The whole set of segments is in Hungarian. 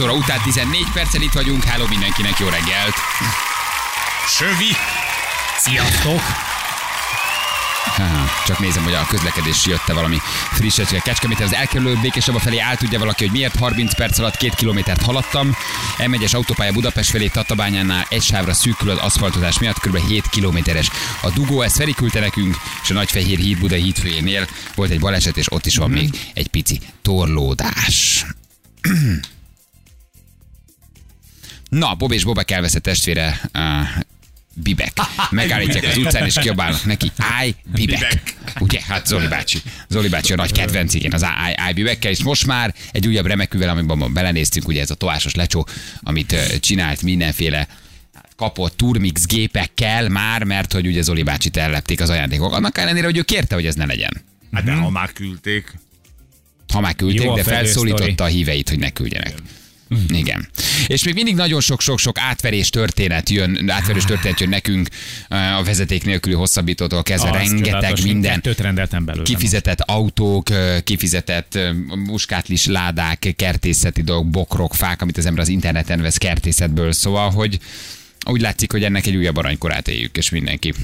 8 óra után 14 perccel itt vagyunk. Hello mindenkinek, jó reggelt. Sövi! Sziasztok! Há, Csak nézem, hogy a közlekedés jött-e valami frissecske. Kecskemét az elkerülő békésabba felé ál tudja valaki, hogy miért 30 perc alatt két kilométert haladtam. M1-es autópálya Budapest felé Tatabányánál egy sávra szűkül az aszfaltozás miatt, kb. 7 kilométeres. A dugó ezt Feri küldte nekünk, és a Nagyfehér híd Buda hídfőjénél volt egy baleset, és ott is van még egy pici torlódás. Na, Bob és Bobek elveszett testvére uh, Bibek. Megállítják az utcán, és kiabálnak neki, állj, Bibek. Bibek. Ugye, hát Zoli bácsi. Zoli bácsi a nagy kedvenc, igen, az állj, állj, Bibekkel, és most már egy újabb remekűvel, amiben belenéztünk, ugye ez a toásos lecsó, amit csinált mindenféle kapott turmix gépekkel már, mert hogy ugye Zoli bácsit ellepték az ajándékok. Annak ellenére, hogy ő kérte, hogy ez ne legyen. Hát de ha már küldték. Ha már küldték, Jó de felszólította sztori. a híveit, hogy ne küldjenek. Igen. És még mindig nagyon sok-sok-sok átverés történet jön, átverős történet jön nekünk a vezeték nélküli hosszabbítótól kezdve, Az rengeteg minden. Kettőt rendeltem belőle. Kifizetett autók, ö, kifizetett muskátlis ládák, kertészeti dolgok, bokrok, fák, amit az ember az interneten vesz kertészetből. Szóval, hogy úgy látszik, hogy ennek egy újabb aranykorát éljük, és mindenki.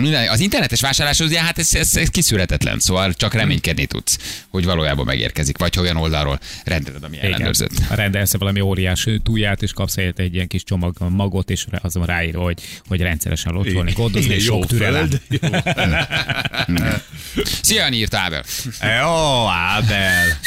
Minden, az internetes vásárláshoz, ugye, hát ez, ez, ez kiszűrhetetlen, szóval csak reménykedni tudsz, hogy valójában megérkezik, vagy ha olyan oldalról rendeled, ami Igen. ellenőrzött. Rendelsz valami óriás túlját, és kapsz helyett egy ilyen kis csomag magot, és azon ráírva, hogy, hogy rendszeresen locsolni, gondozni, és sok türelem. Jó. Szia, írt Ábel. Ó, Ábel.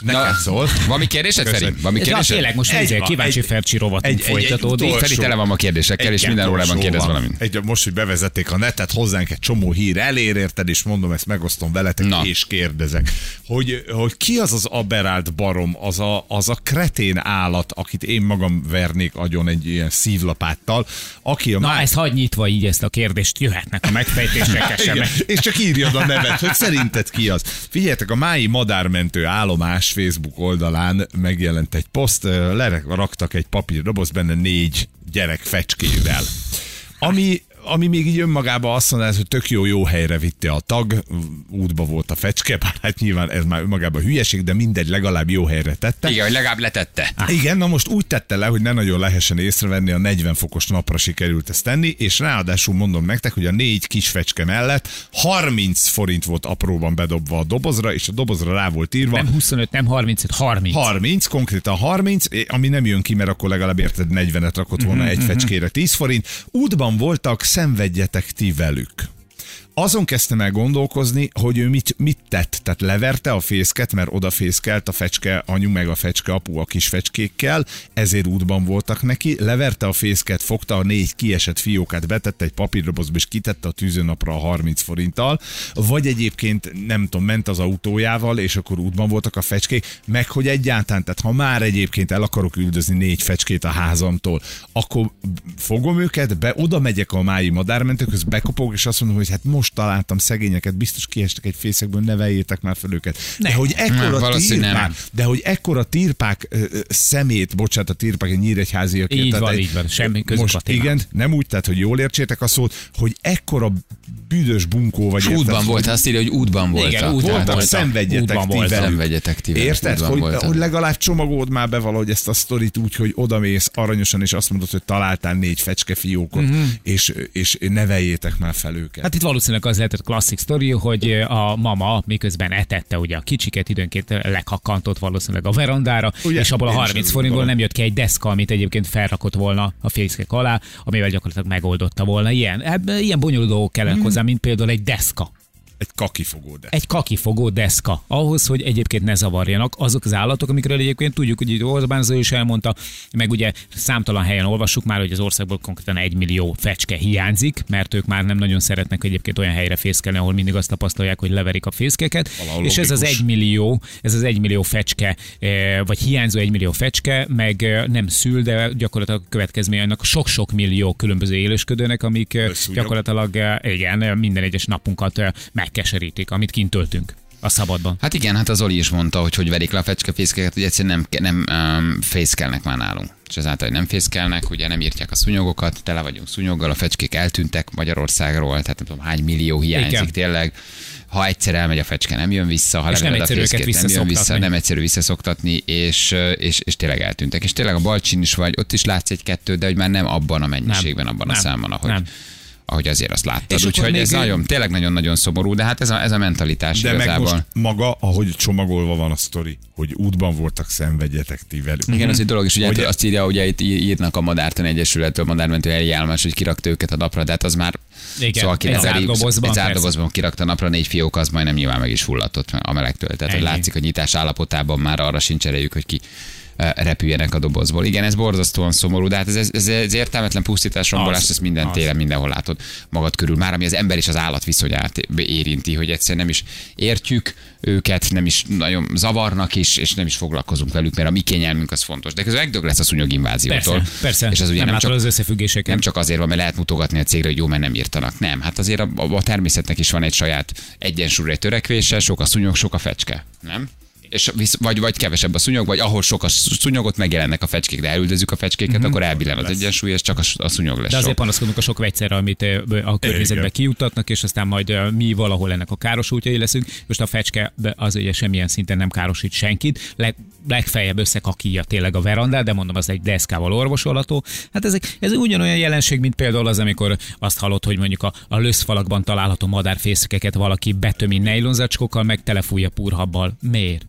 Neked szól. Valami kérdésed, Feri? Valami És na, kérdésed? tényleg most Egy egy, van, kíváncsi egy- Fercsi rovatunk egy- egy- egy folytatódik. Feri tele van a kérdésekkel, és minden órában kérdez van. valamit. Egy, most, hogy bevezették a netet, hozzánk egy csomó hír elér, érted, és mondom, ezt megosztom veletek, Na. és kérdezek, hogy, hogy ki az az aberált barom, az a, az a kretén állat, akit én magam vernék agyon egy ilyen szívlapáttal, aki a Na, má- ezt hagy nyitva így ezt a kérdést, jöhetnek a megfejtések esemek. és csak írjad a nevet, hogy szerinted ki az. Figyeljetek, a Mái Madármentő állomás Facebook oldalán megjelent egy poszt, leraktak egy papírdoboz, benne négy gyerek fecskével. Ami ami még így önmagában azt mondaná, hogy tök jó, jó helyre vitte a tag, útba volt a fecske, bár hát nyilván ez már önmagában hülyeség, de mindegy, legalább jó helyre tette. Igen, hogy legalább letette. Igen, na most úgy tette le, hogy ne nagyon lehessen észrevenni, a 40 fokos napra sikerült ezt tenni, és ráadásul mondom nektek, hogy a négy kis fecske mellett 30 forint volt apróban bedobva a dobozra, és a dobozra rá volt írva. Nem 25, nem 35, 30. 30, konkrétan 30, ami nem jön ki, mert akkor legalább érted 40-et rakott volna egy fecskére 10 forint. Útban voltak, szenvedjetek ti velük. Azon kezdtem el gondolkozni, hogy ő mit, mit tett. Tehát leverte a fészket, mert odafészkelt a fecske anyu, meg a fecske apu a kis fecskékkel, ezért útban voltak neki. Leverte a fészket, fogta a négy kiesett fiókát, betette egy papírdobozba, és kitette a tűzőnapra a 30 forinttal. Vagy egyébként, nem tudom, ment az autójával, és akkor útban voltak a fecskék, meg hogy egyáltalán, tehát ha már egyébként el akarok üldözni négy fecskét a házamtól, akkor fogom őket, be, oda megyek a mái madármentőkhöz, bekopog, és azt mondom, hogy hát most találtam szegényeket, biztos kiestek egy fészekből, neveljétek már fel őket. De Nem. hogy ekkora Nem, tirpák, nem. de hogy ekkora tirpák ö, ö, szemét, bocsánat, a tirpák, egy nyíregyháziak. Így tehát van, egy- így van, semmi közük Most a témához. igen, nem úgy, tehát, hogy jól értsétek a szót, hogy ekkora büdös bunkó vagy. érted, Útban volt, azt írja, hogy útban volt. Igen, útban voltak, voltak. szenvedjetek Útban ti voltak. velük. Szenvedjetek ti velük, Érted, hogy, hogy legalább csomagold már be valahogy ezt a sztorit úgy, hogy odamész aranyosan, és azt mondod, hogy találtál négy fecske fiókot, Mhm. és, és neveljétek már fel őket. Hát itt valószínűleg az lehetett klasszik sztori, hogy a mama miközben etette ugye a kicsiket, időnként lekakkantott valószínűleg a verandára, Ugye? és abból a Én is 30 azt forintból nem jött ki egy deszka, amit egyébként felrakott volna a fészkek alá, amivel gyakorlatilag megoldotta volna. Ilyen, ebben ilyen bonyolult dolgok kellene Mhm. hozzá, mint például egy deszka. Egy kakifogó, de. Egy kakifogó deszka, ahhoz, hogy egyébként ne zavarjanak azok az állatok, amikről egyébként tudjuk, hogy itt Orbán Zó is elmondta, meg ugye számtalan helyen olvassuk már, hogy az országból konkrétan egy millió fecske hiányzik, mert ők már nem nagyon szeretnek egyébként olyan helyre fészkelni, ahol mindig azt tapasztalják, hogy leverik a fészkeket. Valahol és ez az logikus. egy millió, ez az egy millió fecske, eh, vagy hiányzó egy millió fecske, meg eh, nem szül, de gyakorlatilag a következménye annak sok-sok millió különböző élősködőnek, amik eh, Összúgyog. gyakorlatilag igen, minden egyes napunkat eh, megkeserítik, amit kint töltünk a szabadban. Hát igen, hát az Oli is mondta, hogy hogy verik le a fecskefészkeket, hogy egyszerűen nem, nem um, fészkelnek már nálunk. és ezáltal nem fészkelnek, ugye nem írtják a szúnyogokat, tele vagyunk szúnyoggal, a fecskék eltűntek Magyarországról, tehát nem tudom hány millió hiányzik Igen. tényleg. Ha egyszer elmegy a fecske, nem jön vissza, ha És nem a egyszerű őket fészkét, nem jön vissza, nem egyszerű visszaszoktatni, és, és, és tényleg eltűntek. És tényleg a Balcsin is vagy, ott is látsz egy-kettő, de hogy már nem abban a mennyiségben, abban a Nem. számban, ahogy, Nem. Ahogy azért azt láttad. Úgyhogy ez még- nagyon, tényleg nagyon-nagyon szomorú, de hát ez a, ez a mentalitás De meg igazából. most maga, ahogy csomagolva van a sztori, hogy útban voltak, szenvedjetek ti velük. Igen, az egy dolog, és ugye Hogy- azt írja, ugye itt írnak a Madártan Egyesülettől, Madármentő Eri hogy kirakta őket a napra, de hát az már Igen, szóval egy zárt egy dobozban, egy zárt persze. dobozban kirakta a napra négy fiók, az majdnem nyilván meg is fulladtott a melegtől. Tehát hogy látszik, hogy nyitás állapotában már arra sincs erejük, hogy ki repüljenek a dobozból. Igen, ez borzasztóan szomorú, de hát ez, ez, ez, ez értelmetlen pusztítás, rombolás, ezt minden az. téren, mindenhol látod magad körül. Már ami az ember és az állat viszonyát érinti, hogy egyszerűen nem is értjük őket, nem is nagyon zavarnak is, és nem is foglalkozunk velük, mert a mi kényelmünk az fontos. De közben megdög lesz a szúnyoginváziótól. Persze, persze. És az ugye nem, nem, csak az összefüggéseket. nem csak azért van, mert lehet mutogatni a cégre, hogy jó, mert nem írtanak. Nem, hát azért a, a, a természetnek is van egy saját egyensúlyra egy törekvése, sok a szúnyog, sok a fecske. Nem? És visz, vagy, vagy kevesebb a szúnyog, vagy ahol sok a szúnyogot megjelennek a fecskék, de elüldözzük a fecskéket, uh-huh. akkor elbillen az egyensúly, és csak a, a szúnyog lesz De azért sok. panaszkodunk a sok vegyszerre, amit a környezetbe kijutatnak, és aztán majd mi valahol ennek a károsultjai leszünk. Most a fecske az ugye semmilyen szinten nem károsít senkit. Leg, legfeljebb összekakíja tényleg a verandát, de mondom, az egy deszkával orvosolható. Hát ezek, ez ugyanolyan jelenség, mint például az, amikor azt hallott, hogy mondjuk a, a löszfalakban található madárfészkeket valaki betömi nejlonzacskókkal, meg telefújja purhabbal. Miért?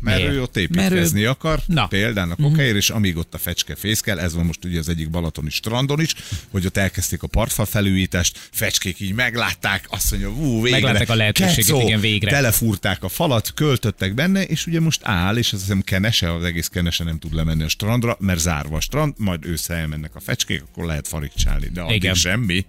Mert Miért? ő ott Mert építkezni ő- akar, Na. például a kokáért, és amíg ott a fecske fészkel, ez van most ugye az egyik balatoni strandon is, hogy ott elkezdték a partfal felújítást, fecskék így meglátták, azt mondja, ú, végre. Meglátták a lehetőséget, kecó, igen, végre. Telefúrták a falat, költöttek benne, és ugye most áll, és azt hiszem kenese, az egész kenese nem tud lemenni a strandra, mert zárva a strand, majd ősszel elmennek a fecskék, akkor lehet farigcsálni, de addig Igen. semmi.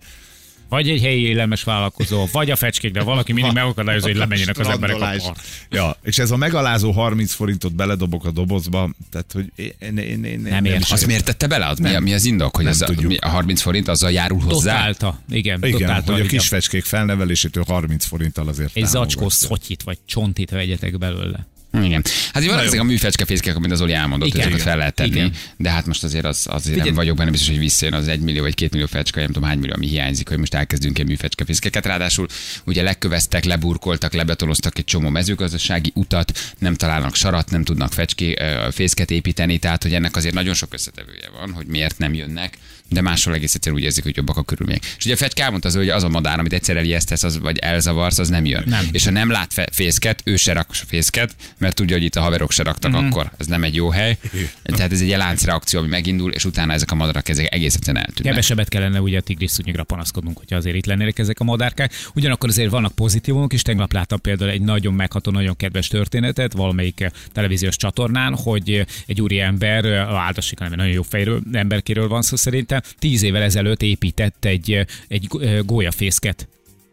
Vagy egy helyi élelmes vállalkozó, vagy a fecskék, de valaki mindig megakadályozza, hogy lemenjenek az emberek a part. Ja, és ez a megalázó 30 forintot beledobok a dobozba, tehát hogy én, én, én, én Nem ért. Azt miért tette bele? Az mi, mi az indok, hogy Nem ez a, tudjuk. mi- a 30 forint azzal járul hozzá? Dotálta. Igen, Igen, dotálta. hogy a igen. kis fecskék felnevelésétől 30 forinttal azért Egy zacskó szotyit vagy csontit vegyetek belőle. Igen. Hát van ezek a műfecskefészkek, amit az Oli elmondott, Igen. ezeket fel lehet tenni, Igen. de hát most azért az, azért Figyelj- nem vagyok benne biztos, hogy visszajön az 1 millió vagy 2 millió fecske, nem tudom hány millió, ami hiányzik, hogy most elkezdünk egy műfecskefészkeket. Ráadásul ugye leköveztek, leburkoltak, lebetonoztak egy csomó mezőgazdasági utat, nem találnak sarat, nem tudnak fecské, fészket építeni, tehát hogy ennek azért nagyon sok összetevője van, hogy miért nem jönnek, de máshol egész egyszerűen úgy érzik, hogy jobbak a körülmények. És ugye a fecske elmondta, az, hogy az a madár, amit egyszer elijesztesz, az, vagy elzavarsz, az nem jön. Nem. És ha nem lát fe- fészket, ő se rak fészket, mert tudja, hogy itt a haverok se raktak Mhm. mm-hmm. akkor. Ez nem egy jó hely. Tehát ez egy láncreakció, ami megindul, és utána ezek a madarak ezek egész egyszerűen eltűnnek. Kevesebbet kellene ugye a tigris szúnyogra panaszkodnunk, hogyha azért itt lennének ezek a madárkák. Ugyanakkor azért vannak pozitívumok is. Tegnap láttam például egy nagyon megható, nagyon kedves történetet valamelyik televíziós csatornán, hogy egy úri ember, áltassik, nem nagyon jó fejről, emberkéről van szó szerintem, tíz évvel ezelőtt épített egy, egy gólyafészket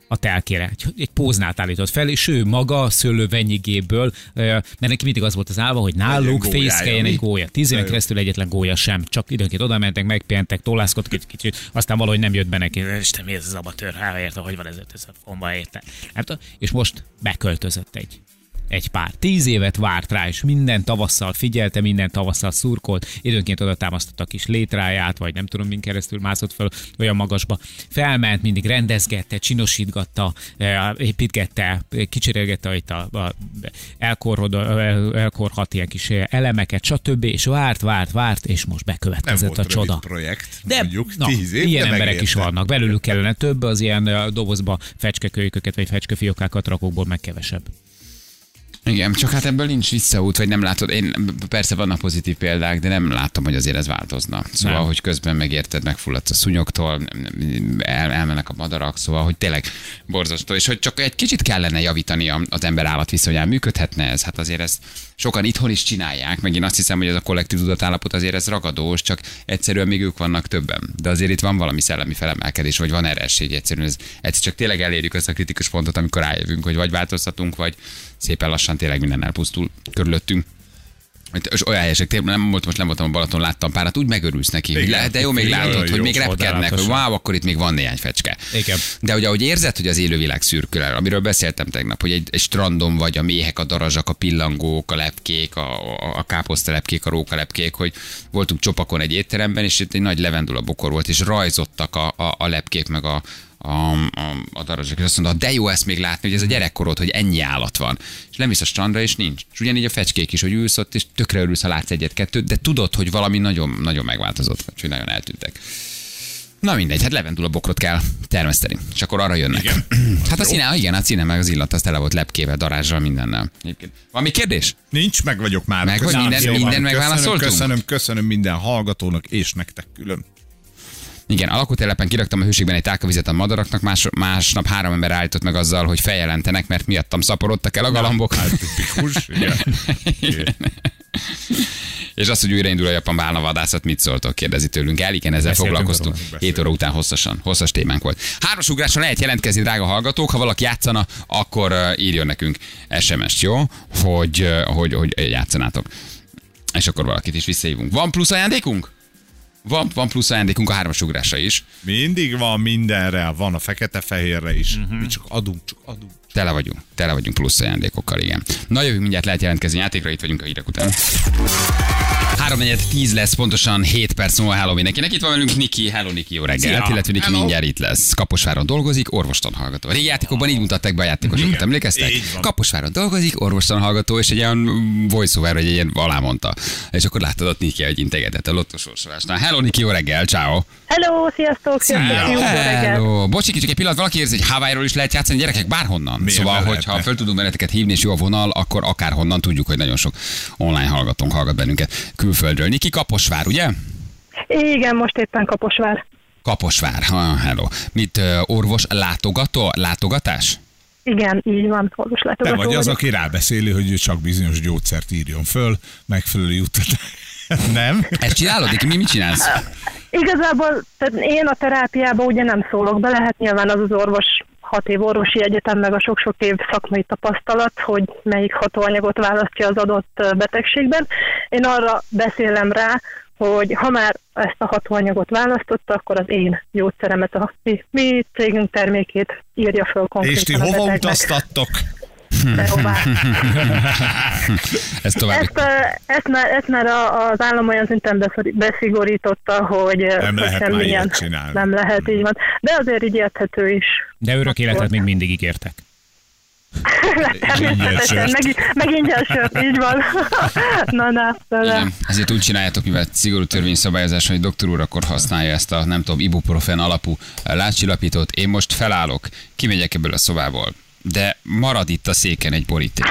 a telkére. Egy, egy póznát állított fel, és ő maga a szőlővenyigéből, mert neki mindig az volt az álva, hogy náluk gólyája, fészkeljen egy gólya. Tíz éven keresztül egyetlen gólya sem. Csak időnként oda mentek, megpihentek, tollászkodtak egy kicsit, aztán valahogy nem jött be neki. Isten, mi ez az amatőr? Hát érte, hogy van ez ez a fomba érte. Tudom. És most beköltözött egy egy pár. Tíz évet várt rá, és minden tavasszal figyelte, minden tavasszal szurkolt, időnként oda támasztotta a kis létráját, vagy nem tudom, min keresztül mászott fel olyan magasba. Felment, mindig rendezgette, csinosítgatta, eh, építgette, kicserélgette itt a, a elkorhod, el, elkorhat ilyen kis elemeket, stb. És várt, várt, várt, és most Nem bekövetkezett volt a csoda. projekt, De mondjuk na, 10 év, ilyen de emberek is megérte. vannak. Belőlük kellene több, az ilyen ö, dobozba fecskekölyköket vagy fecskefiókákat rakókból meg kevesebb. Igen, csak hát ebből nincs visszaút, vagy nem látod. Én persze vannak pozitív példák, de nem látom, hogy azért ez változna. Szóval, Nem. hogy közben megérted, megfulladsz a szúnyoktól, el, elmennek a madarak, szóval, hogy tényleg borzasztó, és hogy csak egy kicsit kellene javítani az ember-állat viszonyán. Működhetne ez? Hát azért ezt sokan itthon is csinálják, meg én azt hiszem, hogy ez a kollektív tudatállapot azért ez ragadós, csak egyszerűen még ők vannak többen. De azért itt van valami szellemi felemelkedés, vagy van erre esély egyszerűen. Ez, egyszer csak tényleg elérjük azt a kritikus pontot, amikor rájövünk, hogy vagy változtatunk, vagy szépen lassan tényleg minden elpusztul körülöttünk. És olyan helyesek, nem volt, most nem voltam a Balaton, láttam párat, úgy megörülsz neki. hogy Igen. Lehet, de jó, még látod, hogy jó, még repkednek, hogy wow, akkor itt még van néhány fecske. Igen. De ugye, ahogy érzed, hogy az élővilág szürkül el, amiről beszéltem tegnap, hogy egy, egy strandon vagy a méhek, a darazsak, a pillangók, a lepkék, a, a, a káposztalepkék, a rókalepkék, hogy voltunk csopakon egy étteremben, és itt egy nagy levendula bokor volt, és rajzottak a, a, a lepkék, meg a, a, a, a darazsak, és azt mondta, de jó ezt még látni, hogy ez a gyerekkorod, hogy ennyi állat van. És lemész a strandra, és nincs. És ugyanígy a fecskék is, hogy ülsz ott, és tökre örülsz, ha látsz egyet-kettőt, de tudod, hogy valami nagyon, nagyon megváltozott, hogy nagyon eltűntek. Na mindegy, hát levendula bokrot kell termeszteni, és akkor arra jönnek. Igen. Hát a színe, igen, a színe meg az illat, az tele volt lepkével, darázsal, mindennel. Valami kérdés? Nincs, meg vagyok már. Meg vagy, minden- minden megválaszoltunk? Köszönöm, köszönöm minden hallgatónak, és nektek külön. Igen, a lakótelepen kiraktam a hőségben egy tálkavizet a madaraknak, más, másnap három ember állított meg azzal, hogy feljelentenek, mert miattam szaporodtak el a galambok. Hát tipikus, igen. És azt, hogy újraindul a japán bálnavadászat, mit szóltok, kérdezi tőlünk el. Igen, ezzel Beszéltünk foglalkoztunk. róla, 7 óra után hosszasan, hosszas témánk volt. Hármas ugrásra lehet jelentkezni, drága hallgatók. Ha valaki játszana, akkor uh, írjon nekünk SMS-t, jó? Hogy, uh, hogy, hogy játszanátok. És akkor valakit is visszahívunk. Van plusz ajándékunk? Van, van plusz ajándékunk a hármas ugrásra is. Mindig van mindenre, van a fekete-fehérre is. Mhm. Mi csak adunk, csak adunk. Tele vagyunk, tele vagyunk plusz ajándékokkal, igen. Na jövünk, mindjárt lehet jelentkezni játékra, itt vagyunk a hírek után. 3 10 lesz, pontosan 7 perc múlva Hello mindenkinek. Itt van velünk Niki, Hello Niki, jó reggelt, Szia. illetve Niki Hello. mindjárt itt lesz. Kaposváron dolgozik, orvostan hallgató. A régi játékokban így mutatták be a játékosokat, Igen, emlékeztek? Kaposváron dolgozik, orvostan hallgató, és egy olyan voiceover, hogy egy ilyen alá mondta. És akkor láttad ott Niki, hogy integetett a lottosorsolásnál. Hello Niki, jó reggel, ciao. Hello, sziasztok, sziasztok, jó reggelt. Hello. Bocsi, csak egy pillanat, valaki érzi, hogy Hawaii-ról is lehet játszani, gyerekek, bárhonnan. Szóval, ne hogyha lehetne? föl tudunk benneteket hívni, és jó a vonal, akkor akárhonnan tudjuk, hogy nagyon sok online hallgatónk hallgat bennünket külföldről. Niki Kaposvár, ugye? Igen, most éppen Kaposvár. Kaposvár, ha, hello. Mit, orvos látogató, látogatás? Igen, így van, Te orvoslátogató vagy az, aki rábeszéli, hogy ő csak bizonyos gyógyszert írjon föl, megfelelő juttatás. Nem? Ezt csinálod, Niki? Mi mit csinálsz? Igazából tehát én a terápiába ugye nem szólok bele, hát nyilván az az orvos hat év orvosi egyetem, meg a sok-sok év szakmai tapasztalat, hogy melyik hatóanyagot választja az adott betegségben. Én arra beszélem rá, hogy ha már ezt a hatóanyagot választotta, akkor az én gyógyszeremet, a mi, mi cégünk termékét írja föl konkrétan És ti hova betegnek. utaztattok? Ez további. Ezt, ezt, már, ezt már a- az állam olyan szinten beszigorította, hogy Nem lehet semmilyen-. Nem lehet, így van. De azért így érthető is. De örök életet még mindig ígértek. Természetesen, meg, meg ingyen sört, így van. na, na, na, na. Igen, ezért úgy csináljátok, mivel szigorú törvényszabályozás, hogy doktor úr akkor használja ezt a nem tudom, ibuprofen alapú látsillapítót. Én most felállok, kimegyek ebből a szobából, de marad itt a széken egy boríték.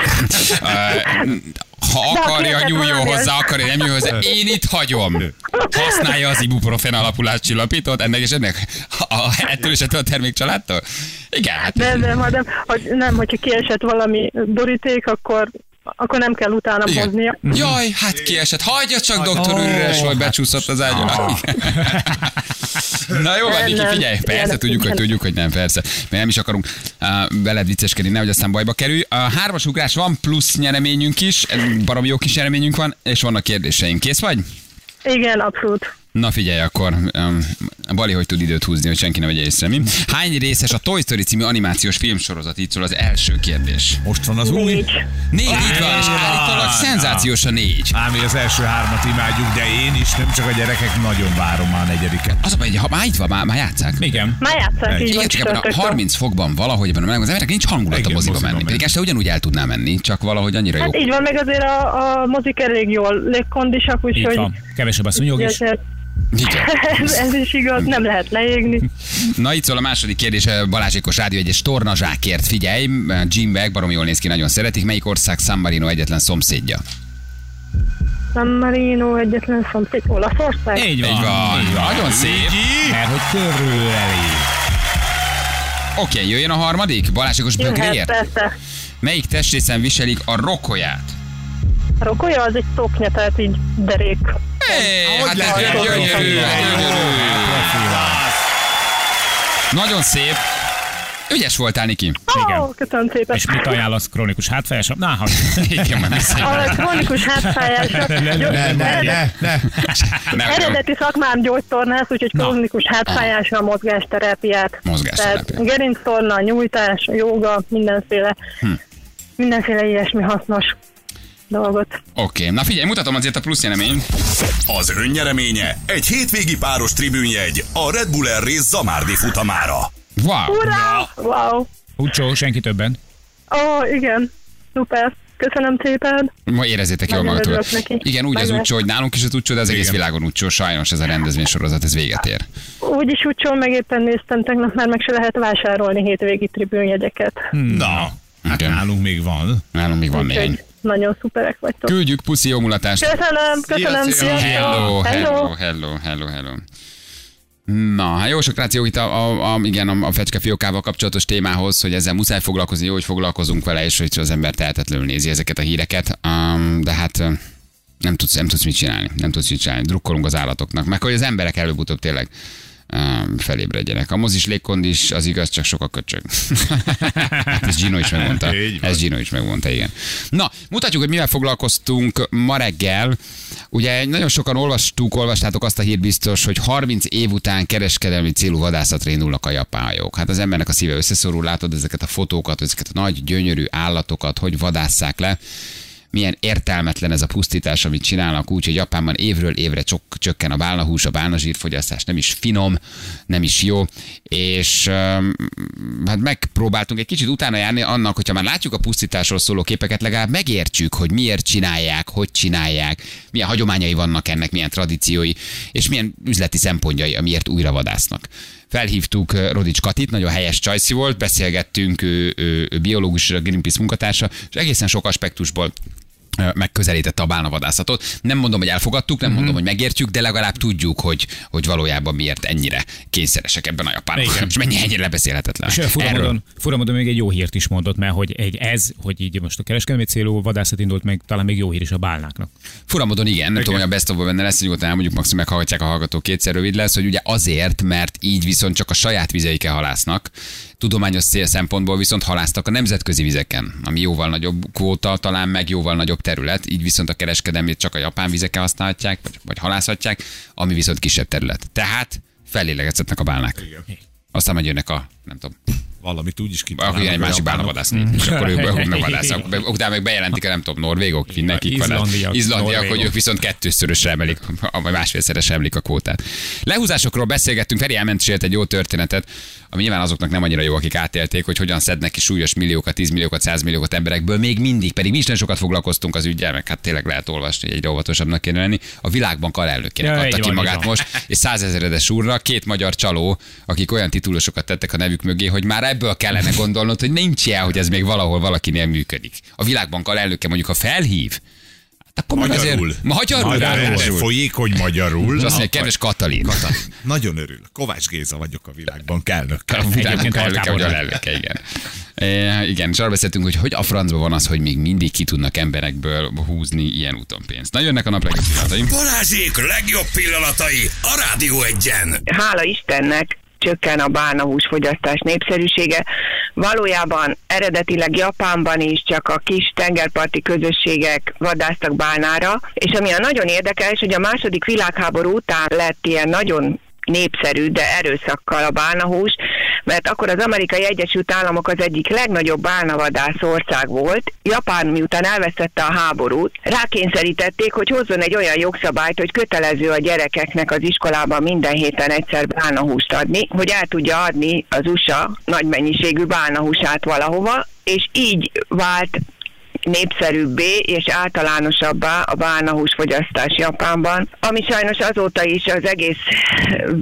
Ö, ha akarja, nyúljon hozzá, akarja, nem nyúl hozzá. Én itt hagyom. Használja az ibuprofen alapú látsillapítót, ennek és ennek. A, ettől és ettől a termékcsaládtól? Igen, hát De, de, de, hogy nem, hogyha kiesett valami boríték, akkor, akkor nem kell utána Igen. hoznia. Jaj, hát kiesett. Hagyja csak, doktor úr, üres, hogy becsúszott az ágyon. Na jó, van, Niki, Nem, figyelj, persze, tudjuk, hogy tudjuk, hogy nem, persze. Mert nem is akarunk uh, veled vicceskedni, nehogy aztán bajba kerülj. A hármas ugrás van, plusz nyereményünk is, barom jó kis nyereményünk van, és vannak kérdéseink. Kész vagy? Igen, abszolút. Na figyelj akkor, um, Bali hogy tud időt húzni, hogy senki ne vegye észre, mi? Hány részes a Toy Story című animációs filmsorozat? Így szól az első kérdés. Most van az új. Négy. Négy, így van, és állítólag szenzációs a négy. Ám mi az első hármat imádjuk, de én is, nem csak a gyerekek, nagyon várom már a negyediket. Az a baj, hogy ha már itt van, már, már játszák. Igen. Már játszák, így Igen, csak ebben a csütörtöktől. 30 fokban valahogy ebben a meleg, az emberek nincs hangulat a Igen, moziba menni. Pedig este ugyanúgy el tudná menni, csak valahogy annyira jó. Hát így van, meg azért a, a mozik elég jól légkondisak, úgyhogy van. Kevesebb a szúnyog is. ez, ez is igaz, nem lehet leégni. Na itt szól a második kérdés, Balázsékos Rádió egyes tornazsákért. Figyelj, Jim Beck, barom jól néz ki, nagyon szeretik. Melyik ország San Marino egyetlen szomszédja? San Marino egyetlen szomszéd, Olaszország? Így van. Így van, Így van. nagyon szép. Mert hogy körüleli. Oké, okay, jöjjön a harmadik, Balázsékos bögréért. Melyik testrészen viselik a rokolyát? A rokolya az egy szoknya, tehát így derék. Hát ez gyönyörű, gyönyörű. Nagyon szép. Ügyes voltál, Niki. Igen. Ó, köszönöm szépen. És mit ajánlasz? Krónikus hátfájás? Na, ha. Igen, már A krónikus hátfájásra. Ne, ne, ne, ne. Nem, Eredeti szakmám gyógytornász, úgyhogy Na. krónikus hátfájásra mozgásterápiát. Mozgásterápia. Tehát gerinctorna, nyújtás, joga, mindenféle, Hm. mindenféle ilyesmi hasznos dolgot. Oké, na figyelj, mutatom azért a plusz jeleményt. Az önnyereménye egy hétvégi páros tribünjegy a Red Bull Air Race Zamárdi futamára. Wow. Ura! Wow! Ucsó, senki többen. Ó, igen. Szuper. Köszönöm szépen. Ma érezzétek jól magatokat. Igen, úgy az Meg utcsó, hogy nálunk is az utcsó, de az egész Igen. világon utcsó. Sajnos ez a rendezvény sorozat, ez véget ér. Úgyis úgy meg éppen néztem, tegnap már meg se lehet vásárolni hétvégi tribünjegyeket. Na, hát Igen. nálunk még van. Nálunk még van néhány. Nagyon szuperek vagytok. Küldjük, puszi, jó mulatást. Köszönöm, köszönöm, Szia, szia. Hello, hello, hello, hello, hello. Na, hát jó sok ráció itt a, a, a, igen, a, a fecske fiókával kapcsolatos témához, hogy ezzel muszáj foglalkozni, jó, hogy foglalkozunk vele, és hogy az ember tehetetlenül nézi ezeket a híreket, um, de hát nem tudsz, nem tudsz mit csinálni, nem tudsz mit csinálni, drukkolunk az állatoknak, meg hogy az emberek előbb-utóbb tényleg felébredjenek. A mozis légkondis az igaz, csak sok a köcsög. hát ez Gino is megmondta. Ez Gino is megmondta, igen. Na, mutatjuk, hogy mivel foglalkoztunk ma reggel. Ugye nagyon sokan olvastuk, olvastátok azt a hírt biztos, hogy 30 év után kereskedelmi célú vadászatra indulnak a japán hajók. Hát az embernek a szíve összeszorul, látod ezeket a fotókat, ezeket a nagy, gyönyörű állatokat, hogy vadásszák le milyen értelmetlen ez a pusztítás, amit csinálnak úgy, hogy Japánban évről évre csok, csökken a bálnahús, a bálnazsírfogyasztás nem is finom, nem is jó, és hát megpróbáltunk egy kicsit utána járni annak, hogyha már látjuk a pusztításról szóló képeket, legalább megértsük, hogy miért csinálják, hogy csinálják, milyen hagyományai vannak ennek, milyen tradíciói, és milyen üzleti szempontjai, amiért újra vadásznak. Felhívtuk uh, Rodics Katit, nagyon helyes csajszi volt, beszélgettünk, ő, ő, ő biológus, Greenpeace munkatársa, és egészen sok aspektusból megközelítette a bálnavadászatot. Nem mondom, hogy elfogadtuk, nem mondom, hogy megértjük, de legalább tudjuk, hogy, hogy valójában miért ennyire kényszeresek ebben a japánok, Igen. és mennyi ennyire lebeszélhetetlen. És furamodon, furamodon még egy jó hírt is mondott, mert hogy egy ez, hogy így most a kereskedelmi célú vadászat indult meg, talán még jó hír is a bálnáknak. Furamodon igen, nem tudom, hogy a best of benne lesz, nyugodtan elmondjuk, maximum meghallgatják a hallgatók kétszer rövid lesz, hogy ugye azért, mert így viszont csak a saját vizeiken halásznak, tudományos szempontból viszont halásztak a nemzetközi vizeken, ami jóval nagyobb kvóta, talán meg jóval nagyobb terület, így viszont a kereskedelmét csak a japán vizeken használhatják, vagy, vagy halászhatják, ami viszont kisebb terület. Tehát felélegezhetnek a bálnák. Aztán majd jönnek a, nem tudom, Valamit úgy is akkor jön egy kitalálnak másik japánok. bálnavadászni, és akkor ők, ők megvadásznak. Be- Utána meg bejelentik, nem tudom, norvégok, van. Izlandiak, Izlandiak, hogy ők viszont kettőszörösre emelik, vagy másfélszeresre emelik a kvótát. Lehúzásokról beszélgettünk, Feri elmesélt egy jó történetet, ami nyilván azoknak nem annyira jó, akik átélték, hogy hogyan szednek ki súlyos milliókat, 10 milliókat, 100 milliókat emberekből, még mindig, pedig mi is nagyon sokat foglalkoztunk az ügyel, meg hát tényleg lehet olvasni, hogy egyre óvatosabbnak kéne lenni. A világbank alelnökének Ja, adta ki van, magát most, és százezeredes úrra két magyar csaló, akik olyan titulosokat tettek a nevük mögé, hogy már ebből kellene gondolnod, hogy nincs ilyen, hogy ez még valahol valakinél működik. A világbank alelnöke mondjuk, ha felhív, akkor meg Magyarul. azért, magyarul, De, de magyarul. folyékony magyarul. És azt mondja, kedves Katalin. Katalin. Nagyon örül. Kovács Géza vagyok a világbank elnöke. A világbank Egyébként elnöke, vagy alkábornak. alelnöke, igen. E, igen, és arra beszéltünk, hogy hogy a francban van az, hogy még mindig ki tudnak emberekből húzni ilyen úton pénzt. Na jönnek a napregény pillanataim. Balázsék legjobb pillanatai a Rádió egyen. hála Istennek csökken a bálnahús fogyasztás népszerűsége. Valójában eredetileg Japánban is csak a kis tengerparti közösségek vadásztak bálnára, és ami a nagyon érdekes, hogy a második világháború után lett ilyen nagyon népszerű, de erőszakkal a bálnahús, mert akkor az amerikai Egyesült Államok az egyik legnagyobb bálnavadász ország volt. Japán miután elvesztette a háborút, rákényszerítették, hogy hozzon egy olyan jogszabályt, hogy kötelező a gyerekeknek az iskolában minden héten egyszer bálnahúst adni, hogy el tudja adni az USA nagy mennyiségű bálnahúsát valahova, és így vált népszerűbbé és általánosabbá a bálnahús fogyasztás Japánban, ami sajnos azóta is az egész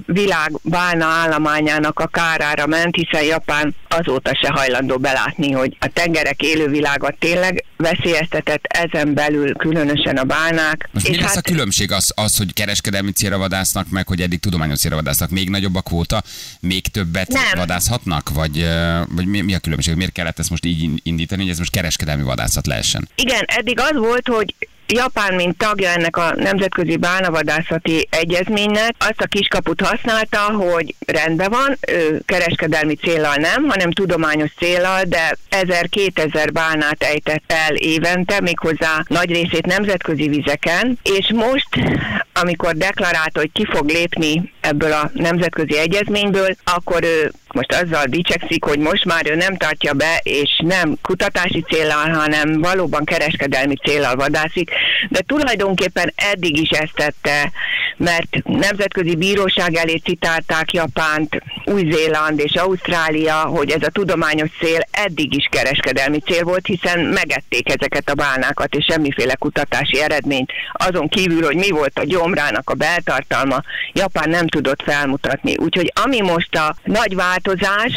világ bálna állományának a kárára ment, hiszen Japán azóta se hajlandó belátni, hogy a tengerek élővilága tényleg veszélyeztetett, ezen belül különösen a bálnák. Most mi lesz a különbség az, az, hogy kereskedelmi célra vadásznak, meg hogy eddig tudományos célra vadásznak? Még nagyobb a kvóta, még többet Nem. vadászhatnak? Vagy, vagy mi, mi a különbség? Miért kellett ezt most így indítani, hogy ez most kereskedelmi vadászat lehessen? Igen, eddig az volt, hogy Japán, mint tagja ennek a Nemzetközi Bálnavadászati Egyezménynek, azt a kiskaput használta, hogy rendben van, ő kereskedelmi célral nem, hanem tudományos célral, de 1000-2000 bálnát ejtett el évente, méghozzá nagy részét nemzetközi vizeken, és most, amikor deklarálta, hogy ki fog lépni ebből a nemzetközi egyezményből, akkor ő most azzal dicsekszik, hogy most már ő nem tartja be, és nem kutatási célral, hanem valóban kereskedelmi célral vadászik, de tulajdonképpen eddig is ezt tette, mert nemzetközi bíróság elé citálták Japánt, Új-Zéland és Ausztrália, hogy ez a tudományos cél eddig is kereskedelmi cél volt, hiszen megették ezeket a bálnákat, és semmiféle kutatási eredményt. Azon kívül, hogy mi volt a gyomrának a beltartalma, Japán nem tudott felmutatni. Úgyhogy ami most a nagy változás,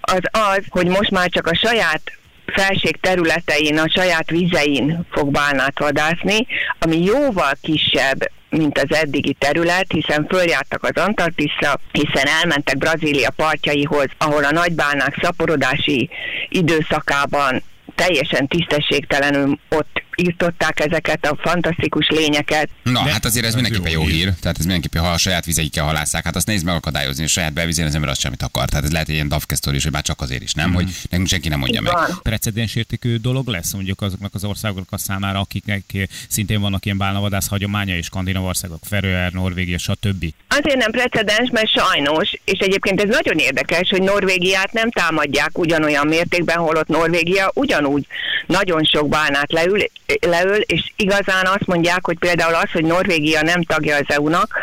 az az, hogy most már csak a saját felség területein, a saját vizein fog bálnát vadászni, ami jóval kisebb, mint az eddigi terület, hiszen följártak az Antarktiszra, hiszen elmentek Brazília partjaihoz, ahol a nagybálnák szaporodási időszakában teljesen tisztességtelenül ott írtották ezeket a fantasztikus lényeket. Na, De- hát azért ez ez mindenképpen jó jó hír. hír. Tehát ez mindenképpen, ha a saját vizeikkel halásszák, hát azt nézd meg akadályozni, a saját belvizén az ember azt semmit akar. Tehát ez lehet egy ilyen dafke sztori is, hogy már csak azért is, nem? Hogy nekünk senki nem mondja Így meg. precedensértékű dolog lesz mondjuk azoknak az országoknak a számára, akiknek szintén vannak ilyen bálnavadász hagyománya, és skandináv országok, Feröer, Norvégia, stb. Azért nem precedens, mert sajnos, és egyébként ez nagyon érdekes, hogy Norvégiát nem támadják ugyanolyan mértékben, holott Norvégia ugyanúgy nagyon sok bálnát leül, leül, és igazán azt mondják, hogy például az, hogy Norvégia nem tagja az EU-nak,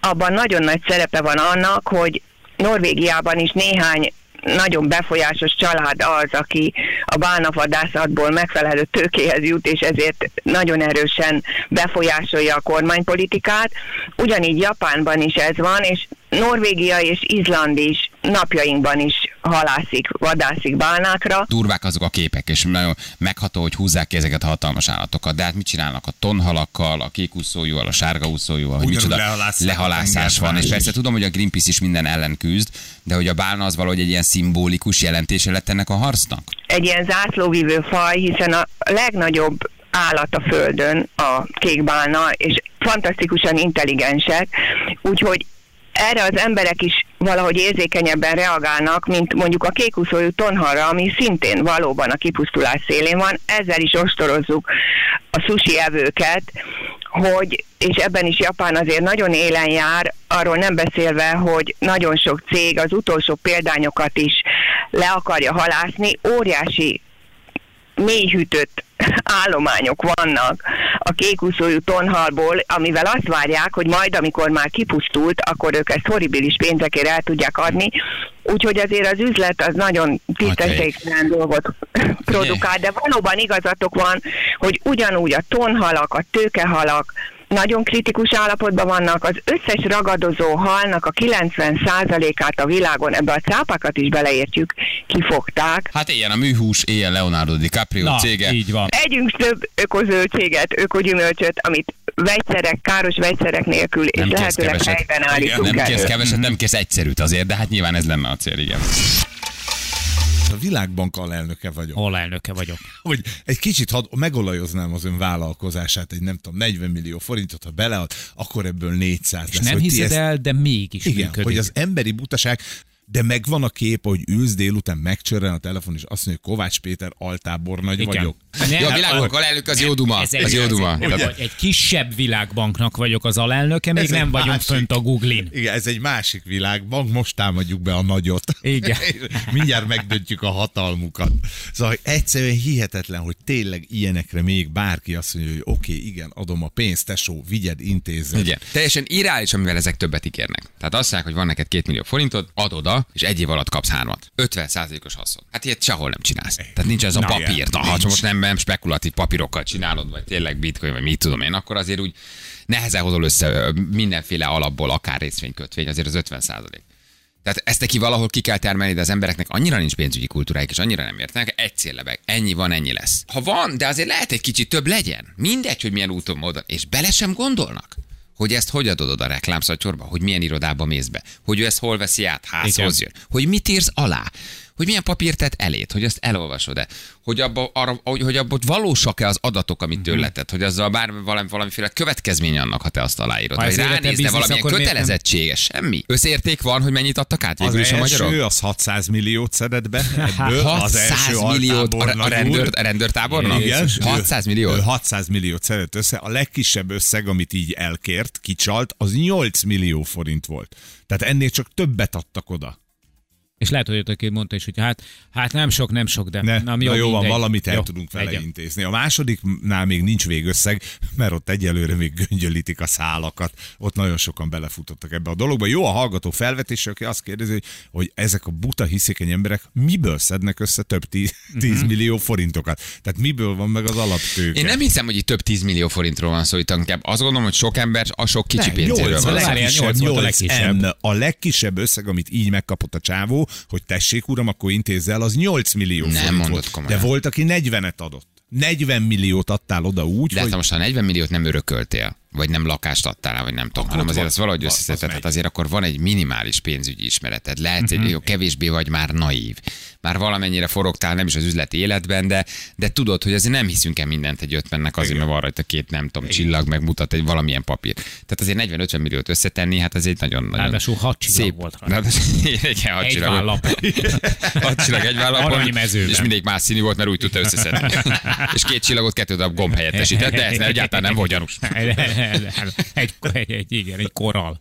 abban nagyon nagy szerepe van annak, hogy Norvégiában is néhány nagyon befolyásos család az, aki a bálnavadászatból megfelelő tőkéhez jut, és ezért nagyon erősen befolyásolja a kormánypolitikát. Ugyanígy Japánban is ez van, és Norvégia és Izland is napjainkban is halászik, vadászik bálnákra. durvák azok a képek, és nagyon megható, hogy húzzák ki ezeket a hatalmas állatokat. De hát mit csinálnak a tonhalakkal, a kékúszójúval, a sárgaúszójúval, hogy Ugyanúgy micsoda lehalászás van. És persze tudom, hogy a Greenpeace is minden ellen küzd, de hogy a bálna az valahogy egy ilyen szimbolikus jelentése lett ennek a harcnak? egy ilyen zászlóvívő faj, hiszen a legnagyobb állat a földön a kékbálna, és fantasztikusan intelligensek, úgyhogy erre az emberek is valahogy érzékenyebben reagálnak, mint mondjuk a kékuszójú tonhalra, ami szintén valóban a kipusztulás szélén van. Ezzel is ostorozzuk a sushi evőket, hogy, és ebben is Japán azért nagyon élen jár, arról nem beszélve, hogy nagyon sok cég az utolsó példányokat is le akarja halászni, óriási mélyhűtött állományok vannak a kékuszójú tonhalból, amivel azt várják, hogy majd, amikor már kipusztult, akkor ők ezt horribilis pénzekért el tudják adni. Úgyhogy azért az üzlet az nagyon tisztességtelen dolgot produkál, de valóban igazatok van, hogy ugyanúgy a tonhalak, a tőkehalak, nagyon kritikus állapotban vannak, az összes ragadozó halnak a 90%-át a világon, ebbe a cápákat is beleértjük, kifogták. Hát ilyen a műhús, ilyen Leonardo DiCaprio Na, cége. így van. Együnk több ökozöldséget, ökogyümölcsöt, amit vegyszerek, káros vegyszerek nélkül, és Nem kérsz lehetőleg keveset. helyben állítunk Nem kérsz elő. keveset, nem kérsz egyszerűt azért, de hát nyilván ez lenne a cél, igen. A világbank alelnöke vagyok. Alelnöke vagyok. Hogy egy kicsit had, megolajoznám az ön vállalkozását, egy nem tudom, 40 millió forintot, ha belead, akkor ebből 400 És lesz. nem hiszed ezt- el, de mégis Igen, működik. hogy az emberi butaság, de megvan a kép, hogy ülsz délután, megcsörren a telefon, és azt mondja, hogy Kovács Péter altábornagy Igen. vagyok. Nem, Jó, a világok alelnök az jó duma. Ez egy, Az jó duma. ez egy, egy kisebb világbanknak vagyok az alelnöke, még Ez nem vagyunk másik. fönt a Google-in. Igen, ez egy másik világbank, most támadjuk be a nagyot. Igen. Mindjárt megdöntjük a hatalmukat. Szóval egyszerűen hihetetlen, hogy tényleg ilyenekre még bárki azt mondja, hogy oké, okay, igen, adom a pénzt, tesó, vigyed, intézzed. Igen. Teljesen irreális, amivel ezek többet ígérnek. Tehát azt mondják, hogy van neked két millió forintod, adod és egy év alatt kapsz hármat. 50% os haszon. Hát ilyet sehol nem csinálsz. Tehát nincs ez a Na, papír. igen, Na, ha most nem, nem spekulatív papírokkal csinálod, vagy tényleg bitcoin, vagy mit tudom én, akkor azért úgy nehezen hozol össze mindenféle alapból, akár részvénykötvény, azért az 50% Tehát ezt neki valahol ki kell termelni, de az embereknek annyira nincs pénzügyi kultúrájuk, és annyira nem értenek, egy céllebeg, ennyi van, ennyi lesz. Ha van, de azért lehet egy kicsit több legyen. Mindegy, hogy milyen úton, módon, és bele sem gondolnak hogy ezt hogy adod oda a reklámszatyorba, hogy milyen irodába mész be, hogy ő ezt hol veszi át, házhoz Igen. jön, hogy mit írsz alá, hogy milyen papírt tett elét, hogy azt elolvasod-e, hogy abba, arra, hogy, hogy abban valósak-e az adatok, amit Mhm. tőle tett, hogy azzal bár valami, valamiféle következmény annak, ha te azt aláírod, Ha vagy ránézne valamilyen miért nem? kötelezettsége, semmi. Összérték van, hogy mennyit adtak át végül is a első magyarok? az 600 milliót szedett be ebből. 600 az első milliót a, a, rendőr, a rendőrtábornak? Igen. 600 Ő- millió? ő 600 milliót szedett össze. A legkisebb összeg, amit így elkért, kicsalt, az 8 millió forint volt. Tehát ennél csak többet adtak oda. És lehet, hogy aki mondta is, hogy hát, hát nem sok, nem sok, de Ne, nem na jó, van, valamit el Jó, tudunk vele legyen. intézni. A másodiknál még nincs végösszeg, mert ott egyelőre még göngyölítik a szálakat. Ott nagyon sokan belefutottak ebbe a dologba. Jó a hallgató felvetése, aki azt kérdezi, hogy, hogy ezek a buta hiszékeny emberek miből szednek össze több 10 Mhm. millió forintokat. Tehát miből van meg az alaptőke. Én nem hiszem, hogy itt több 10 millió forintról van szó, itt inkább azt gondolom, hogy sok ember a sok kicsi pénzéről van. a legkisebb, a legkisebb. M. A legkisebb összeg, amit így megkapott a csávó, hogy tessék uram, akkor intézze el, az 8 millió Nem forint mondod volt. komolyan. De volt, aki 40-et adott. 40 milliót adtál oda úgy, De hát hogy ha most a 40 milliót nem örököltél, vagy nem lakást adtál, vagy nem tudom, Akkor hanem azért azt valahogy összeszedted, megy. hát azért akkor van egy minimális pénzügyi ismereted. Lehet, hogy jó, kevésbé vagy már naív. Már valamennyire forogtál, nem is az üzleti életben, de, de tudod, hogy azért nem hiszünk el mindent egy ötvennek azért, mert van rajta két, nem tudom, csillag, meg mutat egy valamilyen papír. Tehát azért 40-50 milliót összetenni, hát ez egy nagyon, nagyon Ráadásul hat csillag szép. volt rajta. Igen, hat Egy csillag. vállap. Hat csillag egy vállapon, és mindig más színű volt, mert úgy tudta összeszedni. és két csillagot kettő darab gomb helyettesített, de ez egyáltalán nem volt gyanús. Egy, egy, egy, igen, egy korral.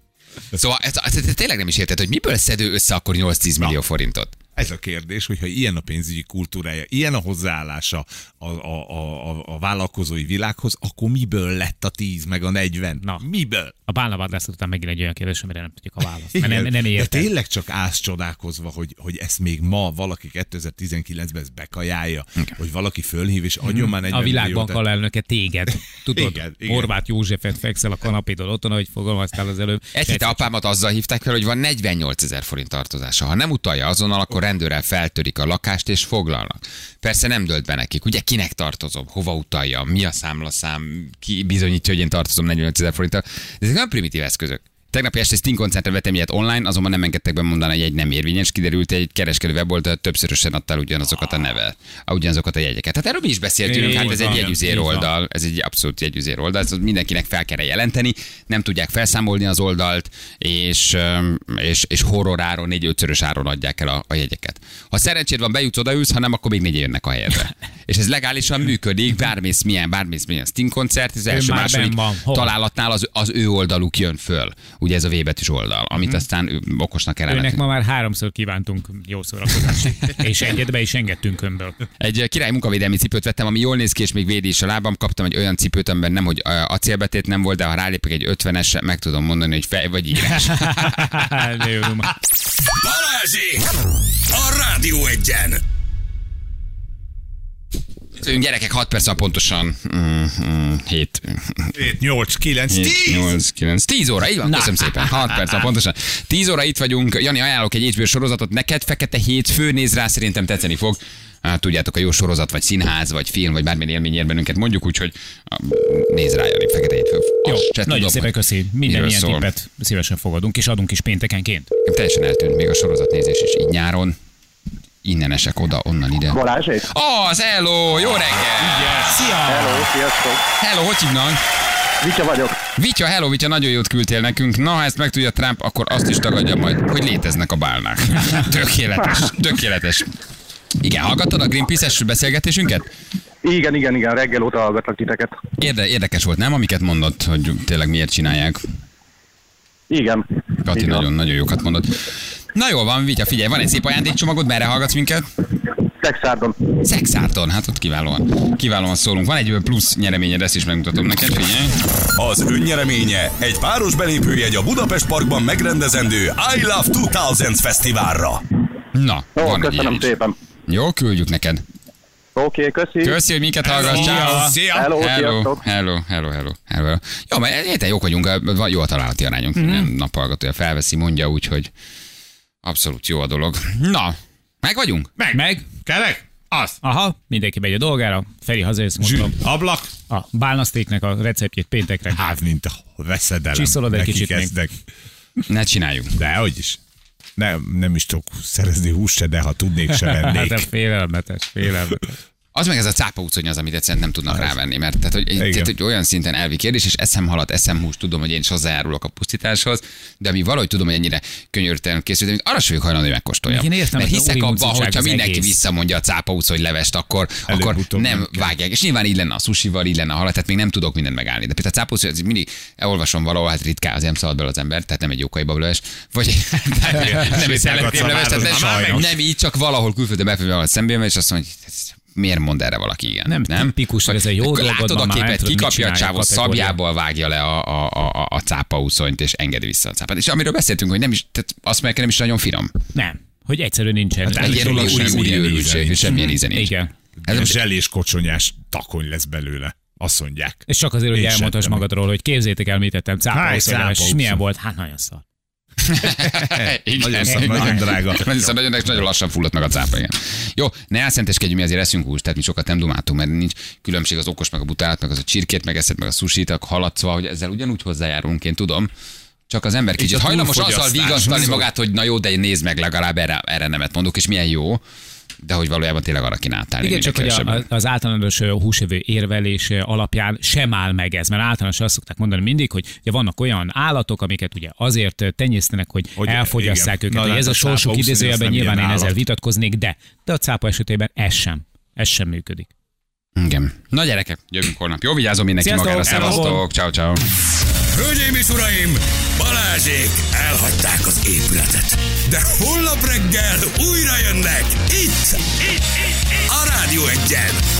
Szóval ez, ez, ez tényleg nem is érted, hogy miből szedő össze akkor 8-10 millió forintot? Ez a kérdés, hogyha ilyen a pénzügyi kultúrája, ilyen a hozzáállása a, a, a, a, a vállalkozói világhoz, akkor miből lett a 10 meg a 40? Na. Miből? A bálnavadászat után megint egy olyan kérdés, amire nem tudjuk a választ. Mert nem, Igen. nem De érted. tényleg csak állsz csodálkozva, hogy, hogy ezt még ma valaki 2019-ben ezt bekajálja, hogy valaki fölhív és adjon már 40 A világbank milliót. alelnöke téged. Tudod, Igen, igen. Horváth Józsefet fekszel a kanapédon otthon, ahogy fogalmaztál az előbb. Egy hete apámat azzal hívták fel, hogy van 48 ezer forint tartozása. Ha nem utalja azonnal, akkor rendőrrel feltörik a lakást és foglalnak. Persze nem dölt be nekik. Ugye kinek tartozom, hova utaljam, mi a számlaszám, ki bizonyítja, hogy én tartozom 48 ezer forinttal. Ezek nem primitív eszközök. Tegnap este Sting koncertre vettem ilyet online, azonban nem engedtek bemondani, hogy egy nem érvényes. Kiderült, egy kereskedő weboldal többszörösen adtál ugyanazokat a neve, ugyanazokat a jegyeket. Tehát erről mi is beszéltünk, hát ez egy jegyüzér oldal, ez egy abszolút jegyüzér oldal, ez mindenkinek fel kell jelenteni, nem tudják felszámolni az oldalt, és, és, és horror áron, négy ötszörös áron adják el a, a jegyeket. Ha szerencséd van, bejutsz, odaülsz, ha nem, akkor még négy jönnek a helyedre. És ez legálisan működik, bármész milyen, bármész milyen Sting koncert, az első második találatnál az, az ő oldaluk jön föl. Ugye ez a V betűs oldal, amit aztán ő okosnak kell Őnek ma már háromszor kívántunk jó szórakozást. és egyet be is engedtünk önből. Egy király munkavédelmi cipőt vettem, ami jól néz ki, és még védi is a lábam. Kaptam egy olyan cipőt, amiben nem, hogy acélbetét nem volt, de ha rálépek egy 50-esre, meg tudom mondani, hogy fej vagy írás. Balázsi! A Rádió egyen! Ön gyerekek 6 perc a pontosan mm, mm, 7, 8, 9, 10! 8, 9, 10 óra, így van, köszönöm szépen. 6 perc a pontosan. 10 óra itt vagyunk. Jani, ajánlok egy HBO sorozatot neked, Fekete Hétfő, néz rá, szerintem tetszeni fog. Hát, tudjátok, a jó sorozat, vagy színház, vagy film, vagy bármilyen élmény ér bennünket, mondjuk úgy, hogy nézd rá, Jani, Fekete Hétfő. Jó, nagyon tudom, szépen köszi. Minden ilyen tippet szívesen fogadunk, és adunk is péntekenként. Teljesen eltűnt még a sorozatnézés is így nyáron. Innen esek oda, onnan ide. Balázsék? Az, hello, jó reggel! Szia! Hello, sziasztok! Hello, hogy hívnak? Vitya vagyok. Vitya, hello, Vitya, nagyon jót küldtél nekünk. Na, ha ezt megtudja Trump, akkor azt is tagadja majd, hogy léteznek a bálnák. Tökéletes, tökéletes. Igen, hallgattad a Greenpeace-es beszélgetésünket? Igen, igen, igen, reggel óta hallgatlak titeket. Érde, érdekes volt, nem? Amiket mondott, hogy tényleg miért csinálják. Igen. Kati Így van. nagyon-nagyon jókat mondott. Na jól van, Vitya, figyelj, van egy szép ajándékcsomagod, merre hallgatsz minket? Szexárdon. Szexárton, hát ott kiválóan, kiválóan szólunk. Van egy plusz nyereményed, ezt is megmutatom neked, figyelj. Az önnyereménye egy páros belépőjegy a Budapest Parkban megrendezendő I Love 2000 fesztiválra. Na, Ó, van köszönöm szépen. Jó, küldjük neked. Oké, okay, köszi. Köszi, hogy minket hallgatsz. Ciao. Szia! Hello, Hello, hello, hello, hello, hello. Jó, mert érte jók vagyunk, van jó a találati arányunk. Mm-hmm. Nem naphallgatója felveszi, mondja úgy, hogy abszolút jó a dolog. Na, meg vagyunk? Meg! Meg? Kerek! Az! Aha, mindenki megy a dolgára. Feri hazajössz, Zsű, mondom. ablak, A bálnasztéknek a receptjét péntekre. hát mint a veszedelem. Csiszolod egy kicsit még. kezdek. Ne csináljuk. De hogy is. Nem, nem is tudok szerezni húst se, de ha tudnék, se vennék. Hát félelmetes, félelmetes. Az meg ez a cápa úszonya az, amit egyszerűen nem tudnak rávenni, mert tehát, hogy, Igen. tehát, hogy olyan szinten elvi kérdés, és eszem halat, eszem húst, tudom, hogy én is hozzájárulok a pusztításhoz, de ami valahogy tudom, hogy ennyire könyörtelen készült, még arra sem hajlandó, hogy megkóstoljam. Én értem, mert hogy hiszek abban, hogyha mindenki egész. visszamondja a cápa hogy levest, akkor, akkor Előbb-utóbb nem kell. vágják. És nyilván így lenne a susival, így lenne a halat, tehát még nem tudok mindent megállni. De például a cápa ez mindig elolvasom valahol, hát ritkán az nem szalad bele az ember, tehát nem egy jókai bableves, vagy nem egy szelektív leves, tehát nem, így, csak valahol külföldön befejezve szemben, és azt mondja, hogy miért mond erre valaki igen? Nem tipikus, hogy ez a jó Látod a nem képet, kikapja a csávó, szabjából vágja le a, a, a, a, a cápa úszonyt, és engedi vissza a cápát. És amiről beszéltünk, hogy nem is, tehát azt mondják, nem is nagyon finom. Nem, hogy egyszerűen nincsen. Hát Egy ilyen úri, őrültség, semmilyen íze nincs. Igen. Ez most- zselés kocsonyás takony lesz belőle. Azt mondják. És csak azért, hogy elmondhass magadról, hogy képzétek el, mit tettem, cápa milyen volt? Hát nagyon szar. Igen. Nagyon szar, nagyon drága. Nagyon, nagyon, nagyon lassan fulladt meg a cápa, igen. Jó, ne elszenteskedjünk, mi azért eszünk húst, tehát mi sokat nem dumáltunk, mert nincs különbség az okos, meg a butálát, meg az a csirkét, meg eszed, meg a susit, a haladszva, hogy ezzel ugyanúgy hozzájárulunk, én tudom. Csak az ember kicsit hajlamos azzal szó. magát, hogy na jó, de nézd meg legalább erre, erre nemet mondok, és milyen jó, de hogy valójában tényleg arra átállni. Igen, csak hogy a, az általános húsevő érvelés alapján sem áll meg ez, mert általánosan azt szokták mondani mindig, hogy ugye vannak olyan állatok, amiket ugye azért tenyésztenek, hogy, Hogy elfogyasszák igen. őket. Na, hogy de ez hát a a sorsuk idézőjelben nyilván én ezzel vitatkoznék, de, de a cápa esetében ez sem. Ez sem működik. Igen. Na gyerekek, jövünk holnap. Jó, vigyázom mindenki Sziasztok, magára. Szevasztok, ciao ciao. Hölgyeim és uraim, Balázsék elhagyták az épületet. De holnap reggel újra jönnek itt, itt, itt, itt a Rádió egyen.